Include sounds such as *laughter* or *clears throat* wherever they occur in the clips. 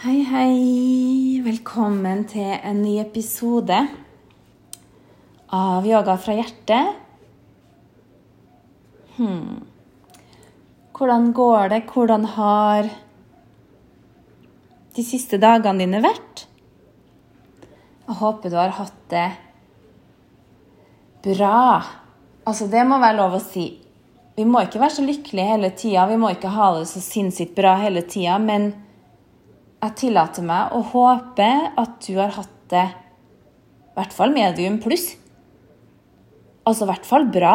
Hei, hei. Velkommen til en ny episode av Yoga fra hjertet. Hmm. Hvordan går det? Hvordan har de siste dagene dine vært? Jeg håper du har hatt det bra. Altså, det må være lov å si. Vi må ikke være så lykkelige hele tida, vi må ikke ha det så sinnssykt bra hele tida, men jeg tillater meg å håpe at du har hatt det i hvert fall medium pluss. Altså i hvert fall bra.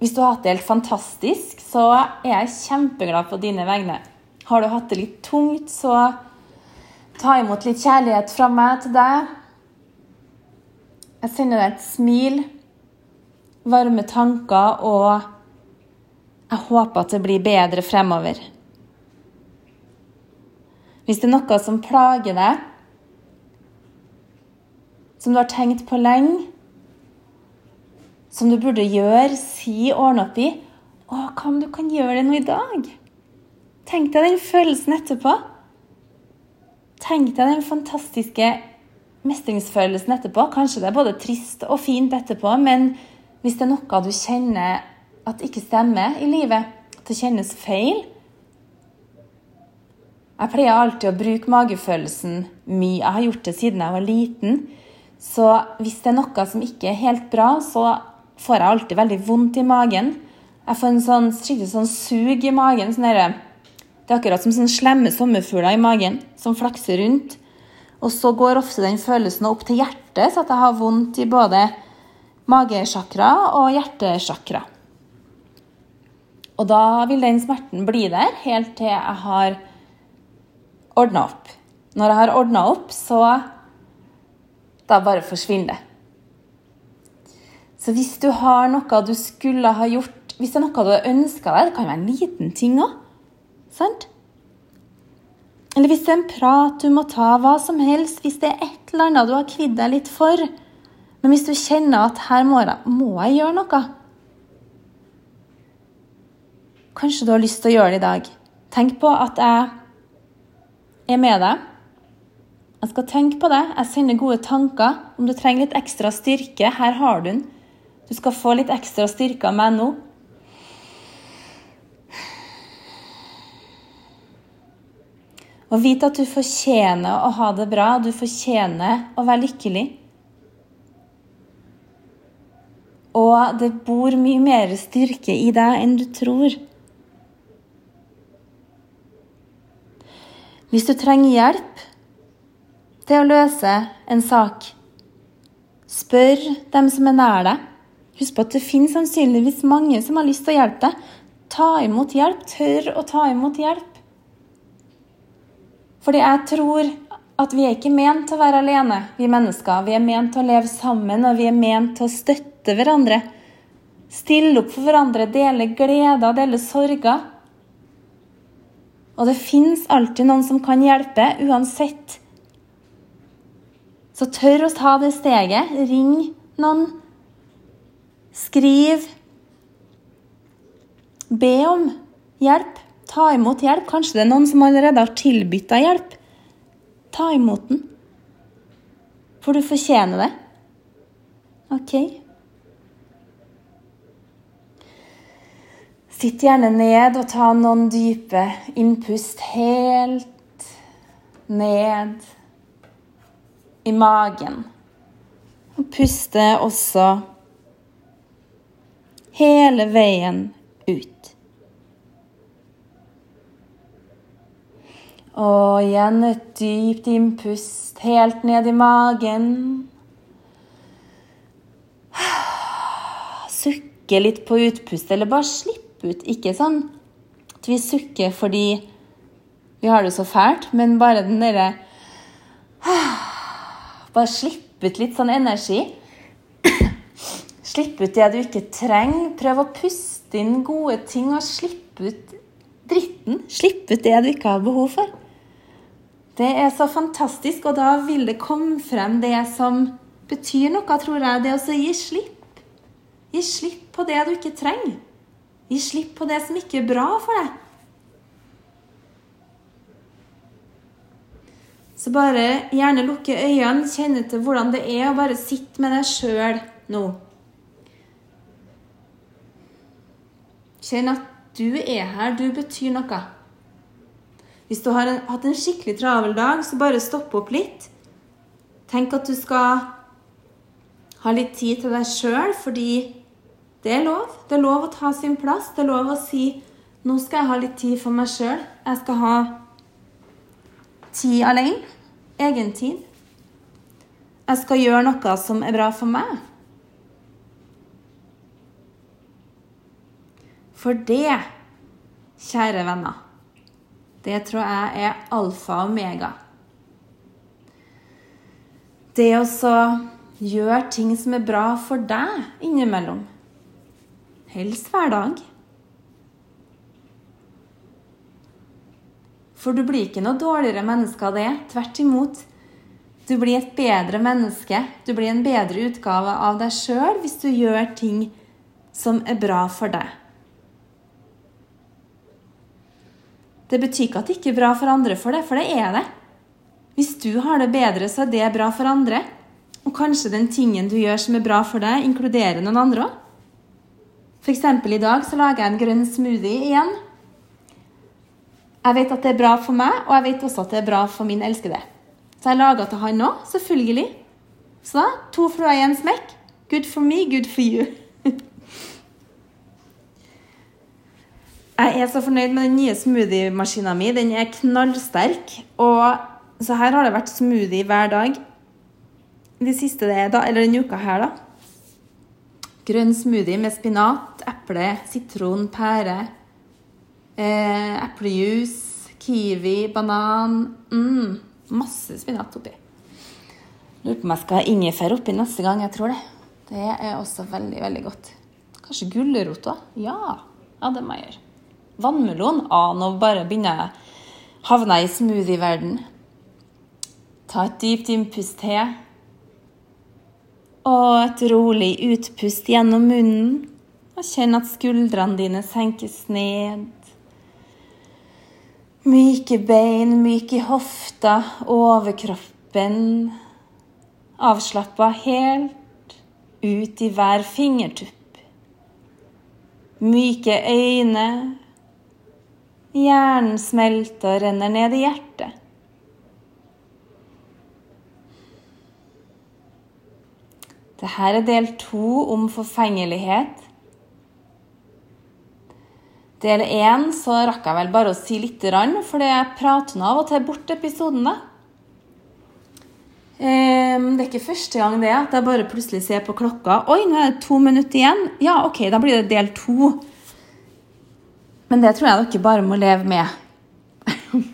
Hvis du har hatt det helt fantastisk, så er jeg kjempeglad på dine vegne. Har du hatt det litt tungt, så ta imot litt kjærlighet fra meg til deg. Jeg sender deg et smil, varme tanker, og jeg håper at det blir bedre fremover. Hvis det er noe som plager deg, som du har tenkt på lenge, som du burde gjøre, si, ordne opp i Å, hva om du kan gjøre det nå i dag? Tenk deg den følelsen etterpå. Tenk deg den fantastiske mestringsfølelsen etterpå. Kanskje det er både trist og fint etterpå, men hvis det er noe du kjenner at ikke stemmer i livet, at det kjennes feil, jeg pleier alltid å bruke magefølelsen mye. Jeg har gjort det siden jeg var liten. Så hvis det er noe som ikke er helt bra, så får jeg alltid veldig vondt i magen. Jeg får en sånn, skikkelig sånn sug i magen. Sånn der, det er akkurat som sånne slemme sommerfugler i magen som flakser rundt. Og så går ofte den følelsen opp til hjertet, så at jeg har vondt i både magesjakra og hjertesjakra. Og da vil den smerten bli der helt til jeg har ordna opp. Når jeg har ordna opp, så Da bare forsvinner det. Så hvis du har noe du skulle ha gjort Hvis det er noe du har ønska deg, det kan være en liten ting òg, sant? Eller hvis det er en prat du må ta, hva som helst, hvis det er et eller annet du har kvidd deg litt for Men hvis du kjenner at her må jeg, må jeg gjøre noe Kanskje du har lyst til å gjøre det i dag. Tenk på at jeg er med deg. Jeg skal tenke på det. Jeg sender gode tanker. Om du trenger litt ekstra styrke, her har du den. Du skal få litt ekstra styrke av meg nå. Og vite at du fortjener å ha det bra. Du fortjener å være lykkelig. Og det bor mye mer styrke i deg enn du tror. Hvis du trenger hjelp til å løse en sak, spør dem som er nær deg. Husk på at det finnes sannsynligvis mange som har lyst til å hjelpe deg. Ta imot hjelp. Tør å ta imot hjelp. Fordi jeg tror at vi er ikke ment til å være alene, vi mennesker. Vi er ment til å leve sammen, og vi er ment til å støtte hverandre. Stille opp for hverandre, dele gleder, dele sorger. Og det fins alltid noen som kan hjelpe, uansett. Så tør å ta det steget. Ring noen. Skriv. Be om hjelp. Ta imot hjelp. Kanskje det er noen som allerede har tilbudt deg hjelp. Ta imot den. For du fortjener det. OK? Sitt gjerne ned og ta noen dype innpust helt ned i magen. Og puste også hele veien ut. Og igjen et dypt innpust helt ned i magen. Sukke litt på utpust, eller bare slipp ut. Ikke sånn at vi sukker fordi vi har det så fælt, men bare den derre *sighs* Bare slipp ut litt sånn energi. *clears throat* Slipp ut det du ikke trenger. Prøv å puste inn gode ting og slipp ut dritten. Slipp ut det du ikke har behov for. Det er så fantastisk, og da vil det komme frem det som betyr noe, tror jeg. Det å gi slipp. Gi slipp på det du ikke trenger. Gi slipp på det som ikke er bra for deg. Så bare gjerne lukke øynene, kjenne til hvordan det er, og bare sitte med deg sjøl nå. Kjenn at du er her, du betyr noe. Hvis du har en, hatt en skikkelig travel dag, så bare stopp opp litt. Tenk at du skal ha litt tid til deg sjøl, fordi det er lov. Det er lov å ta sin plass. Det er lov å si nå skal jeg ha litt tid for meg sjøl. Jeg skal ha tid alene. Egen tid. Jeg skal gjøre noe som er bra for meg. For det, kjære venner, det tror jeg er alfa og omega. Det å gjøre ting som er bra for deg innimellom. Helst hver dag. For du blir ikke noe dårligere menneske av det. Tvert imot. Du blir et bedre menneske. Du blir en bedre utgave av deg sjøl hvis du gjør ting som er bra for deg. Det betyr ikke at det ikke er bra for andre for det, for det er det. Hvis du har det bedre, så er det bra for andre. Og kanskje den tingen du gjør som er bra for deg, inkluderer noen andre òg. F.eks. i dag så lager jeg en grønn smoothie igjen. Jeg vet at det er bra for meg, og jeg vet også at det er bra for min elskede. Så jeg laga til han òg, selvfølgelig. Så da, to fluer i en smekk. Good for me, good for you. *laughs* Jeg er så fornøyd med den nye smoothie-maskina mi. Den er knallsterk. Og så her har det vært smoothie hver dag de siste, da, eller denne uka her, da. Grønn smoothie med spinat, eple, sitron, pære, eh, eplejus, kiwi, banan mm, Masse spinat oppi. Lurer på om jeg skal ha ingefær oppi neste gang. Jeg tror det. Det er også veldig, veldig godt. Kanskje gulrot òg? Ja. ja, det må jeg gjøre. Vannmelon? Ah, nå bare begynner jeg havner jeg i smoothie-verden. Ta et dypt innpust til. Og et rolig utpust gjennom munnen. Og kjenn at skuldrene dine senkes ned. Myke bein, myke hofta, overkroppen. Avslappa helt ut i hver fingertupp. Myke øyne, Hjernen smelter og renner ned i hjertet. Dette er del to om forfengelighet. Del én så rakk jeg vel bare å si litt, for jeg prater nå av og til bort episoden. da. Ehm, det er ikke første gang det at jeg bare plutselig ser på klokka. Oi, nå er det to minutter igjen. Ja, ok, da blir det del to. Men det tror jeg dere bare må leve med. *laughs*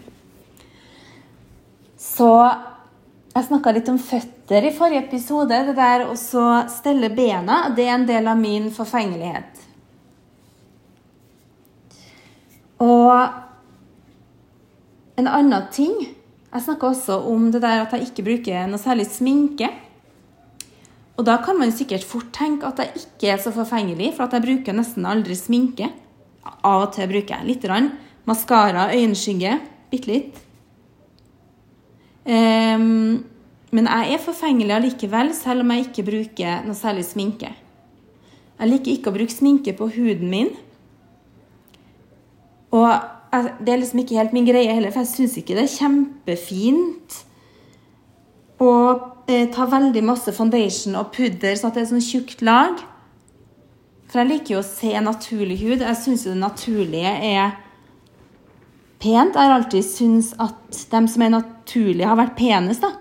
Så jeg snakka litt om føtter i forrige episode. Det der å stelle bena, det er en del av min forfengelighet. Og en annen ting Jeg snakka også om det der at jeg ikke bruker noe særlig sminke. Og da kan man sikkert fort tenke at jeg ikke er så forfengelig, for at jeg bruker nesten aldri sminke. Av og til bruker jeg litt. Maskara, øyenskygge. Bitte litt. Um, men jeg er forfengelig allikevel, selv om jeg ikke bruker noe særlig sminke. Jeg liker ikke å bruke sminke på huden min. Og det er liksom ikke helt min greie heller, for jeg syns ikke det er kjempefint å eh, ta veldig masse foundation og pudder sånn at det er sånn tjukt lag. For jeg liker jo å se naturlig hud. Jeg syns jo det naturlige er pent. Jeg har alltid syntes at de som er naturlige, har vært penest. da.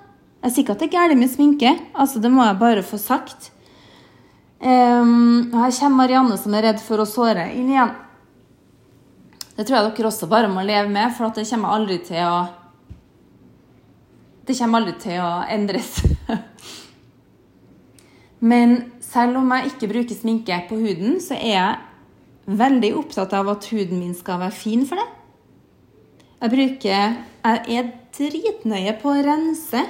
Jeg sier ikke at det er galt med sminke. altså Det må jeg bare få sagt. Um, her kommer Marianne som er redd for å såre inn igjen. Det tror jeg dere også bare må leve med, for det kommer aldri til å Det kommer aldri til å endres. *laughs* Men selv om jeg ikke bruker sminke på huden, så er jeg veldig opptatt av at huden min skal være fin for det. Jeg bruker Jeg er dritnøye på å rense.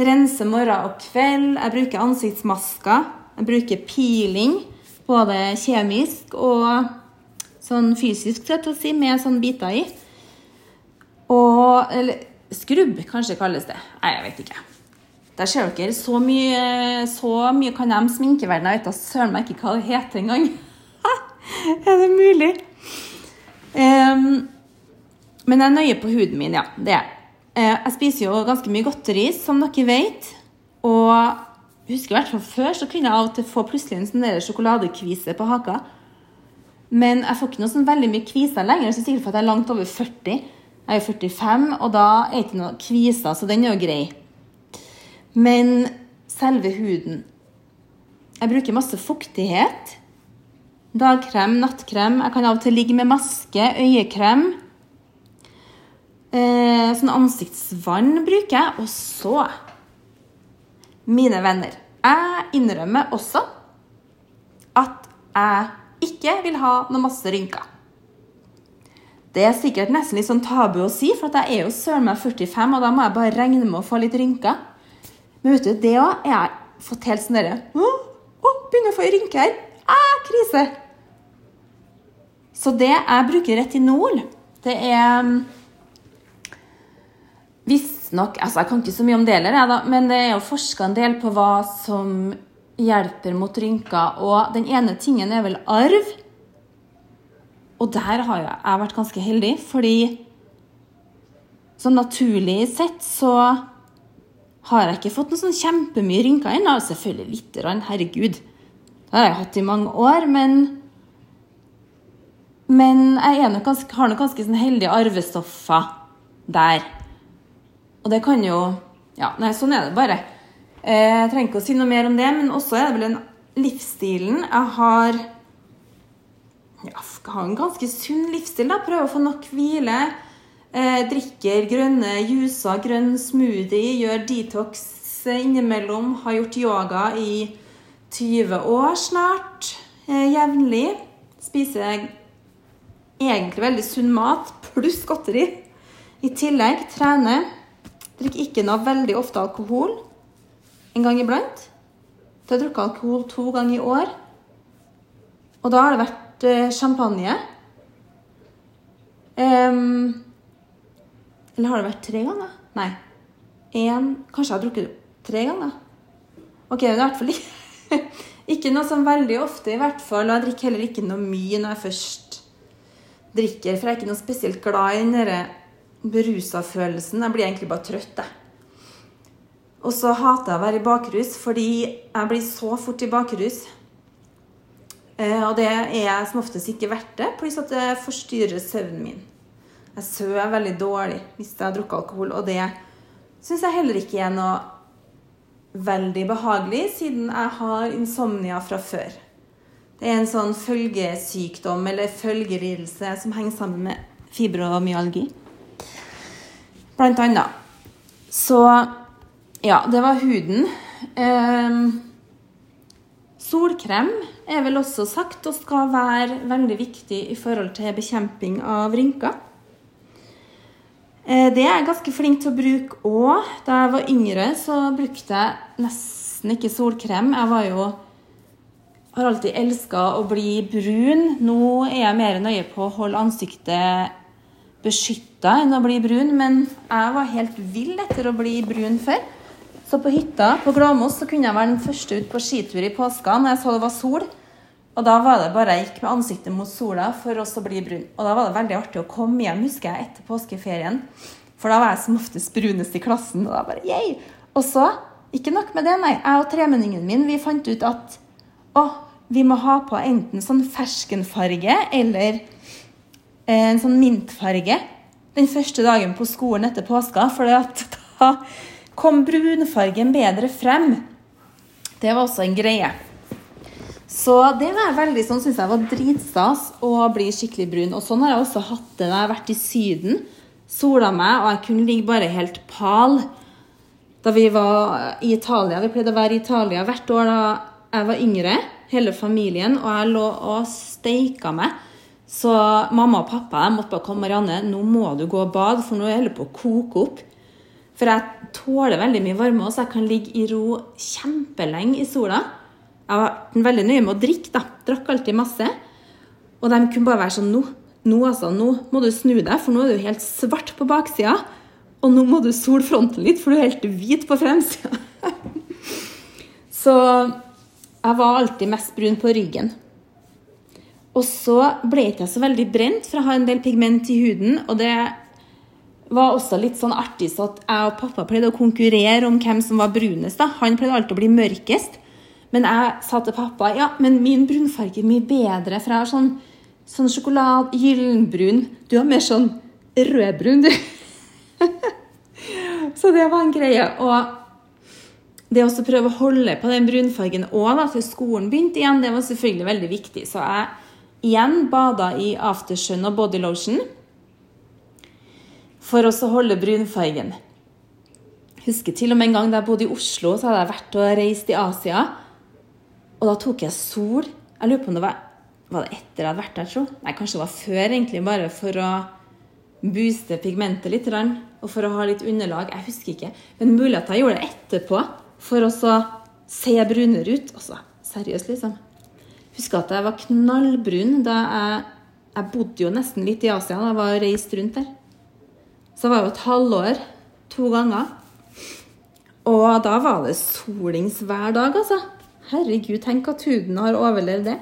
Rense morgen og kveld. Jeg bruker ansiktsmasker. Jeg bruker peeling, både kjemisk og sånn fysisk sett å si, med sånne biter i. Og eller, skrubb, kanskje kalles det. Nei, jeg vet ikke. Der ser dere så mye, så mye kan de sminkeverdenen. Jeg vet da søren meg ikke hva det heter engang. *laughs* er det mulig? Um, men jeg er nøye på huden min, ja. Det er uh, Jeg spiser jo ganske mye godteri, som dere vet. Og jeg husker i hvert fall før så kunne jeg av og til få plutselig en sånn sjokoladekvise på haka. Men jeg får ikke noe sånn veldig mye kviser lenger, så sikkert for at jeg er langt over 40. Jeg er 45, og da er ikke noe kviser, så den er jo grei. Men selve huden Jeg bruker masse fuktighet. Dagkrem, nattkrem. Jeg kan av og til ligge med maske, øyekrem. Eh, sånn ansiktsvann bruker jeg. Og så, mine venner Jeg innrømmer også at jeg ikke vil ha noe masse rynker. Det er sikkert nesten litt sånn tabu å si, for jeg er jo søren meg 45, og da må jeg bare regne med å få litt rynker. Men vet du, det òg er jeg fått helt sånn derre Å, å, begynner å få rynker. Ah, krise. Så det jeg bruker retinol, det er mm, Visstnok altså Jeg kan ikke så mye om det heller, da, men det er jo forska en del på hva som hjelper mot rynker. Og den ene tingen er vel arv. Og der har jeg vært ganske heldig, fordi sånn naturlig sett så har jeg ikke fått noe sånn kjempemye rynker ennå. Selvfølgelig lite grann, herregud. Det har jeg hatt i mange år, men Men jeg nok ganske, har nok ganske sånn heldige arvestoffer der. Og det kan jo Ja, nei, sånn er det bare. Eh, jeg trenger ikke å si noe mer om det, men også er det vel den livsstilen. Jeg har ja, ha en ganske sunn livsstil. da, Prøver å få nok hvile. Eh, drikker grønne juicer, grønn smoothie, gjør detox innimellom. Har gjort yoga i 20 år snart, eh, jevnlig. Spiser egentlig veldig sunn mat pluss godteri. I tillegg trener. Drikker ikke noe veldig ofte alkohol. En gang iblant. Jeg har drukket alkohol to ganger i år. Og da har det vært eh, champagne. Um, eller har det vært tre ganger? Nei. En, kanskje jeg har drukket tre ganger. Ok, det er i hvert fall ikke, *laughs* ikke noe sånn veldig ofte, i hvert fall. Og jeg drikker heller ikke noe mye når jeg først drikker, for jeg er ikke noe spesielt glad i den derre berusa-følelsen. Jeg blir egentlig bare trøtt, jeg. Og så hater jeg å være i bakrus, fordi jeg blir så fort i bakrus. Eh, og det er som oftest ikke verdt det, pluss at det forstyrrer søvnen min. Jeg sover veldig dårlig hvis jeg har drukket alkohol, og det syns jeg heller ikke er noe veldig behagelig, siden jeg har insomnia fra før. Det er en sånn følgesykdom eller følgelidelse som henger sammen med fibromyalgi. Blant annet. Så ja, det var huden. Eh, solkrem er vel også sagt og skal være veldig viktig i forhold til bekjemping av rynker. Eh, det er jeg ganske flink til å bruke òg. Da jeg var yngre, så brukte jeg nesten ikke solkrem. Jeg var jo har alltid elska å bli brun. Nå er jeg mer nøye på å holde ansiktet beskytta enn å bli brun, men jeg var helt vill etter å bli brun før. Så på hytta på Glåmos så kunne jeg være den første ut på skitur i påska når jeg så det var sol. Og da var det bare jeg gikk med ansiktet mot sola for også å bli brun. Og da var det veldig artig å komme hjem, husker jeg, etter påskeferien. For da var jeg som oftest brunest i klassen. Og da bare, yay! Og så, ikke nok med det, nei. Jeg og tremenningen min vi fant ut at å, vi må ha på enten sånn ferskenfarge eller en sånn mintfarge den første dagen på skolen etter påska. For *laughs* da kom brunfargen bedre frem. Det var også en greie. Så det var veldig sånn, syns jeg var dritstas å bli skikkelig brun. Og sånn har jeg også hatt det når jeg har vært i Syden. Sola meg, og jeg kunne ligge bare helt pal. Da vi var i Italia, Vi pleide å være i Italia hvert år da jeg var yngre, hele familien, og jeg lå og steika meg. Så mamma og pappa måtte bare komme Marianne, nå må du gå og bade, for nå er det på å koke opp. For jeg tåler veldig mye varme, så jeg kan ligge i ro kjempelenge i sola. Jeg var veldig nøye med å drikke, da. Drakk alltid masse. Og de kunne bare være sånn Nå, nå altså, nå må du snu deg, for nå er du helt svart på baksida. Og nå må du sole fronten litt, for du er helt hvit på fremsida. *laughs* så jeg var alltid mest brun på ryggen. Og så ble ikke jeg så veldig brent, for jeg har en del pigment i huden. Og det var også litt sånn artig så at jeg og pappa pleide å konkurrere om hvem som var brunest. da. Han pleide alltid å bli mørkest. Men jeg sa til pappa ja, men min brunfarge er mye bedre, for jeg har sånn, sånn sjokolade, gyllenbrun. Du har mer sånn rødbrun, du. *laughs* så det var en greie. Og det å prøve å holde på den brunfargen òg til skolen begynte igjen, det var selvfølgelig veldig viktig. Så jeg igjen bada i aftersun og bodylotion for å holde brunfargen. Husker til og med en gang da jeg bodde i Oslo, så hadde jeg vært og reist i Asia. Og da tok jeg sol. Jeg lurer på om det var, var det etter jeg hadde vært der, tro? Nei, kanskje det var før, egentlig, bare for å booste pigmentet litt. Og for å ha litt underlag. Jeg husker ikke. Men mulig at jeg gjorde det etterpå for å se brunere ut. Altså, seriøst, liksom. Husker at jeg var knallbrun da jeg Jeg bodde jo nesten litt i Asia da jeg var reist rundt der. Så det var jo et halvår to ganger. Og da var det solings hver dag, altså. Herregud, tenk at huden har overlevd det.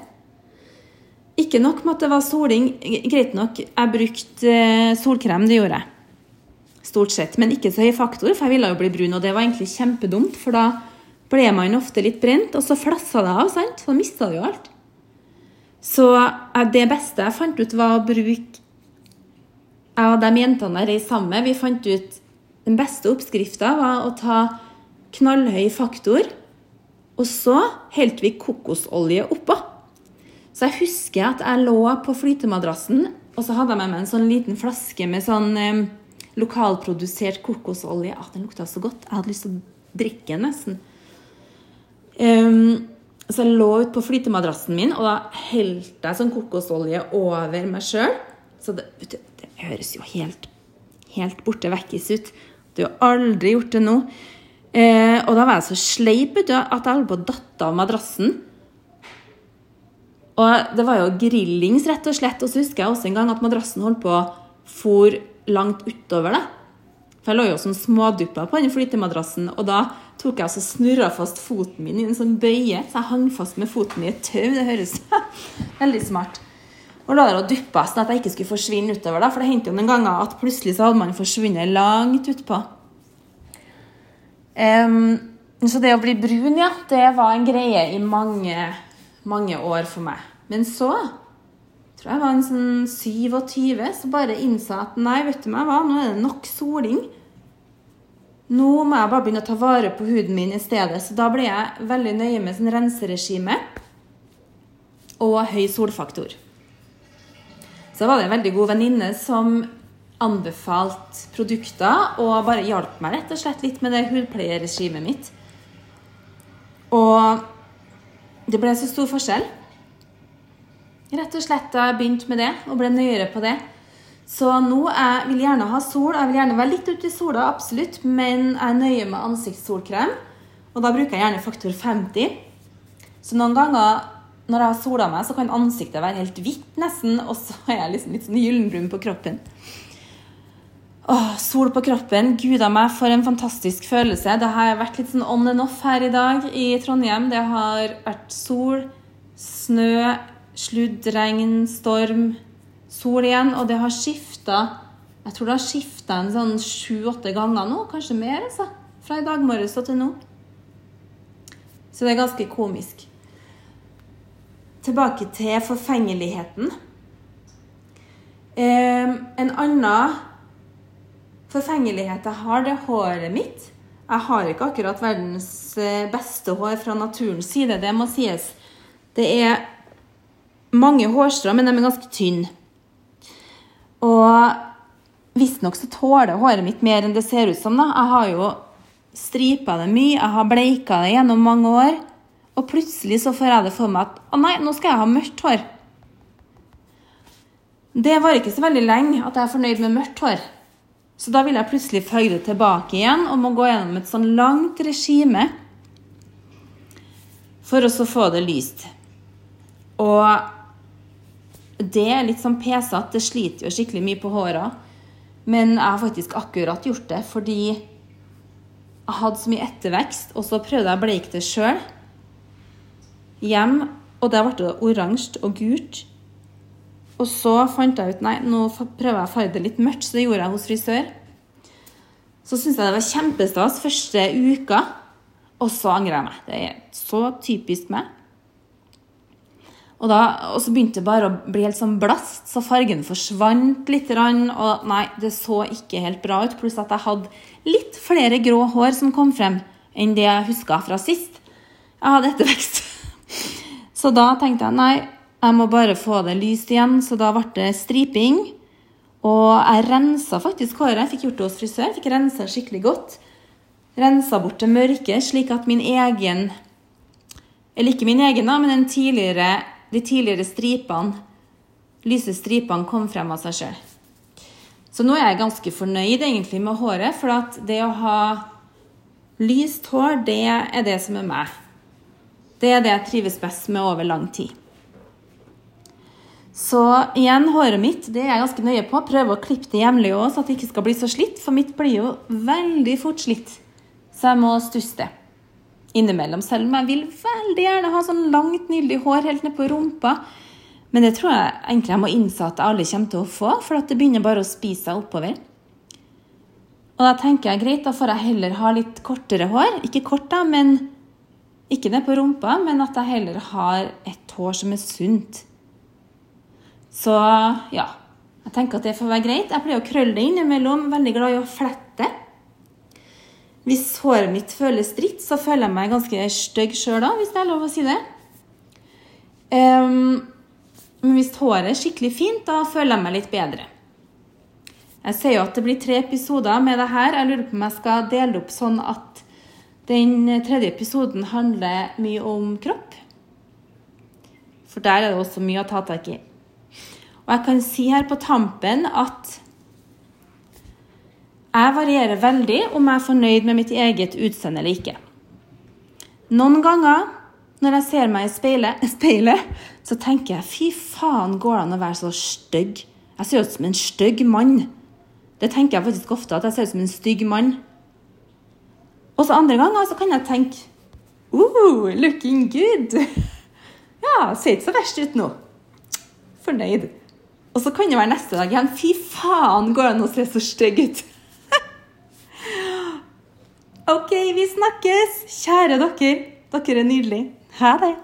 Ikke nok med at det var soling. Greit nok, jeg brukte eh, solkrem, det gjorde jeg. Stort sett. Men ikke så høy faktor, for jeg ville jo bli brun. Og det var egentlig kjempedumt, for da ble man ofte litt brent, og så flassa det av, sant? Så mista du jo alt. Så eh, det beste jeg fant ut, var å bruke Jeg og de jentene jeg reiste sammen med, vi fant ut den beste oppskrifta var å ta knallhøy faktor, og så helte vi kokosolje oppå. Så jeg husker at jeg lå på flytemadrassen, og så hadde jeg med meg en sånn liten flaske med sånn eh, lokalprodusert kokosolje. At den lukta så godt. Jeg hadde lyst til å drikke den nesten. Um, så jeg lå ute på flytemadrassen min, og da helte jeg sånn kokosolje over meg sjøl. Så det, du, det, høres jo helt, helt borte vekkis ut. Du har aldri gjort det nå. Eh, og da var jeg så sleip at jeg holdt på å datte av madrassen. Og det var jo grillings, rett og slett. Og så husker jeg også en gang at madrassen holdt på å for langt utover. det. For jeg lå jo som småduppa på den flytemadrassen, og da tok jeg og snurra fast foten min i en sånn bøye. Så jeg hang fast med foten i et tau. Det høres *laughs* veldig smart. Og la der og duppa sånn at jeg ikke skulle forsvinne utover. da, For det hendte jo noen ganger at plutselig så hadde man forsvunnet langt utpå. Um, så det å bli brun, ja, det var en greie i mange, mange år for meg. Men så tror jeg var en sånn 27, så bare innså at nei, vet du meg hva, nå er det nok soling. Nå må jeg bare begynne å ta vare på huden min i stedet. Så da ble jeg veldig nøye med sånn renseregime og høy solfaktor. Så var det en veldig god venninne som anbefalte produkter og bare hjalp meg rett og slett litt med det hudpleieregimet mitt. Og det ble så stor forskjell. Rett og slett da jeg begynte med det og ble nøyere på det. Så nå jeg vil gjerne ha sol. Jeg vil gjerne være litt ute i sola, absolutt, men jeg er nøye med ansiktssolkrem. Og da bruker jeg gjerne faktor 50. Så noen ganger når jeg har sola meg, så kan ansiktet være helt hvitt nesten, og så er jeg liksom litt sånn gyllenbrun på kroppen. Åh, sol på kroppen. Gud a meg, for en fantastisk følelse. Det har vært litt sånn on and off her i dag i Trondheim. Det har vært sol, snø, sludd, regn, storm sol igjen, og det har skifta Jeg tror det har skifta en sånn sju-åtte ganger nå, kanskje mer, altså. Fra i dag morges og til nå. Så det er ganske komisk. Tilbake til forfengeligheten. Eh, en annen forfengelighet jeg har, det er håret mitt. Jeg har ikke akkurat verdens eh, beste hår fra naturens side, det må sies. Det er mange hårstrå, men de er ganske tynne. Og visstnok så tåler håret mitt mer enn det ser ut som. da. Jeg har jo stripa det mye, jeg har bleika det gjennom mange år. Og plutselig så får jeg det for meg at å nei, nå skal jeg ha mørkt hår. Det var ikke så veldig lenge at jeg er fornøyd med mørkt hår. Så da vil jeg plutselig føye det tilbake igjen og må gå gjennom et sånn langt regime for å så få det lyst. Og det er litt sånn pesete. Det sliter jo skikkelig mye på håra. Men jeg har faktisk akkurat gjort det fordi jeg hadde så mye ettervekst, og så prøvde jeg å bleike det sjøl hjem, og der ble det oransje og gult. Og så fant jeg ut nei, nå prøver jeg å farge det litt mørkt, så det gjorde jeg hos frisør. Så syntes jeg det var kjempestas første uka, og så angrer jeg meg. Det er så typisk meg. Og, da, og, så begynte det bare å bli helt sånn blast, så fargen forsvant litt. Og nei, det så ikke helt bra ut. Pluss at jeg hadde litt flere grå hår som kom frem, enn det jeg huska fra sist. Jeg hadde ettervekst. *laughs* Så da tenkte jeg nei, jeg må bare få det lyst igjen. Så da ble det striping. Og jeg rensa faktisk håret. Jeg fikk gjort det hos frisør. Fikk rensa skikkelig godt. Rensa bort det mørke, slik at min egen Eller ikke min egen, da, men en tidligere, de tidligere stripene, lyse stripene, kom frem av seg sjøl. Så nå er jeg ganske fornøyd egentlig med håret, for at det å ha lyst hår, det er det som er meg. Det er det jeg trives best med over lang tid. Så igjen, håret mitt det er jeg ganske nøye på. Prøver å klippe det jevnlig òg, så at det ikke skal bli så slitt. For mitt blir jo veldig fort slitt. Så jeg må stusse det innimellom. Selv om jeg vil veldig gjerne ha sånn langt, nydelig hår helt ned på rumpa. Men det tror jeg egentlig jeg må innse at alle kommer til å få, for det begynner bare å spise seg oppover. Og da tenker jeg greit, da får jeg heller ha litt kortere hår. Ikke kort, da, men ikke ned på rumpa, men at jeg heller har et hår som er sunt. Så ja. Jeg tenker at det får være greit. Jeg pleier å krølle det innimellom. Veldig glad i å flette. Hvis håret mitt føles dritt, så føler jeg meg ganske stygg sjøl da, hvis det er lov å si det. Um, men hvis håret er skikkelig fint, da føler jeg meg litt bedre. Jeg ser jo at det blir tre episoder med det her. Jeg lurer på om jeg skal dele opp sånn at den tredje episoden handler mye om kropp. For der er det også mye å ta tak i. Og jeg kan si her på tampen at jeg varierer veldig om jeg er fornøyd med mitt eget utseende eller ikke. Noen ganger når jeg ser meg i speilet, *laughs* speilet, så tenker jeg fy faen, går det an å være så stygg? Jeg ser ut som en stygg mann. Det tenker jeg faktisk ofte, at jeg ser ut som en stygg mann. Og så andre ganger så kan jeg tenke uh, looking good. *laughs* Ja, ser ikke så verst ut nå. Fornøyd. Og så kan det være neste dag igjen. Fy faen, går det an å se så stygg ut? OK, vi snakkes. Kjære dere. Dere er nydelige. Ha det.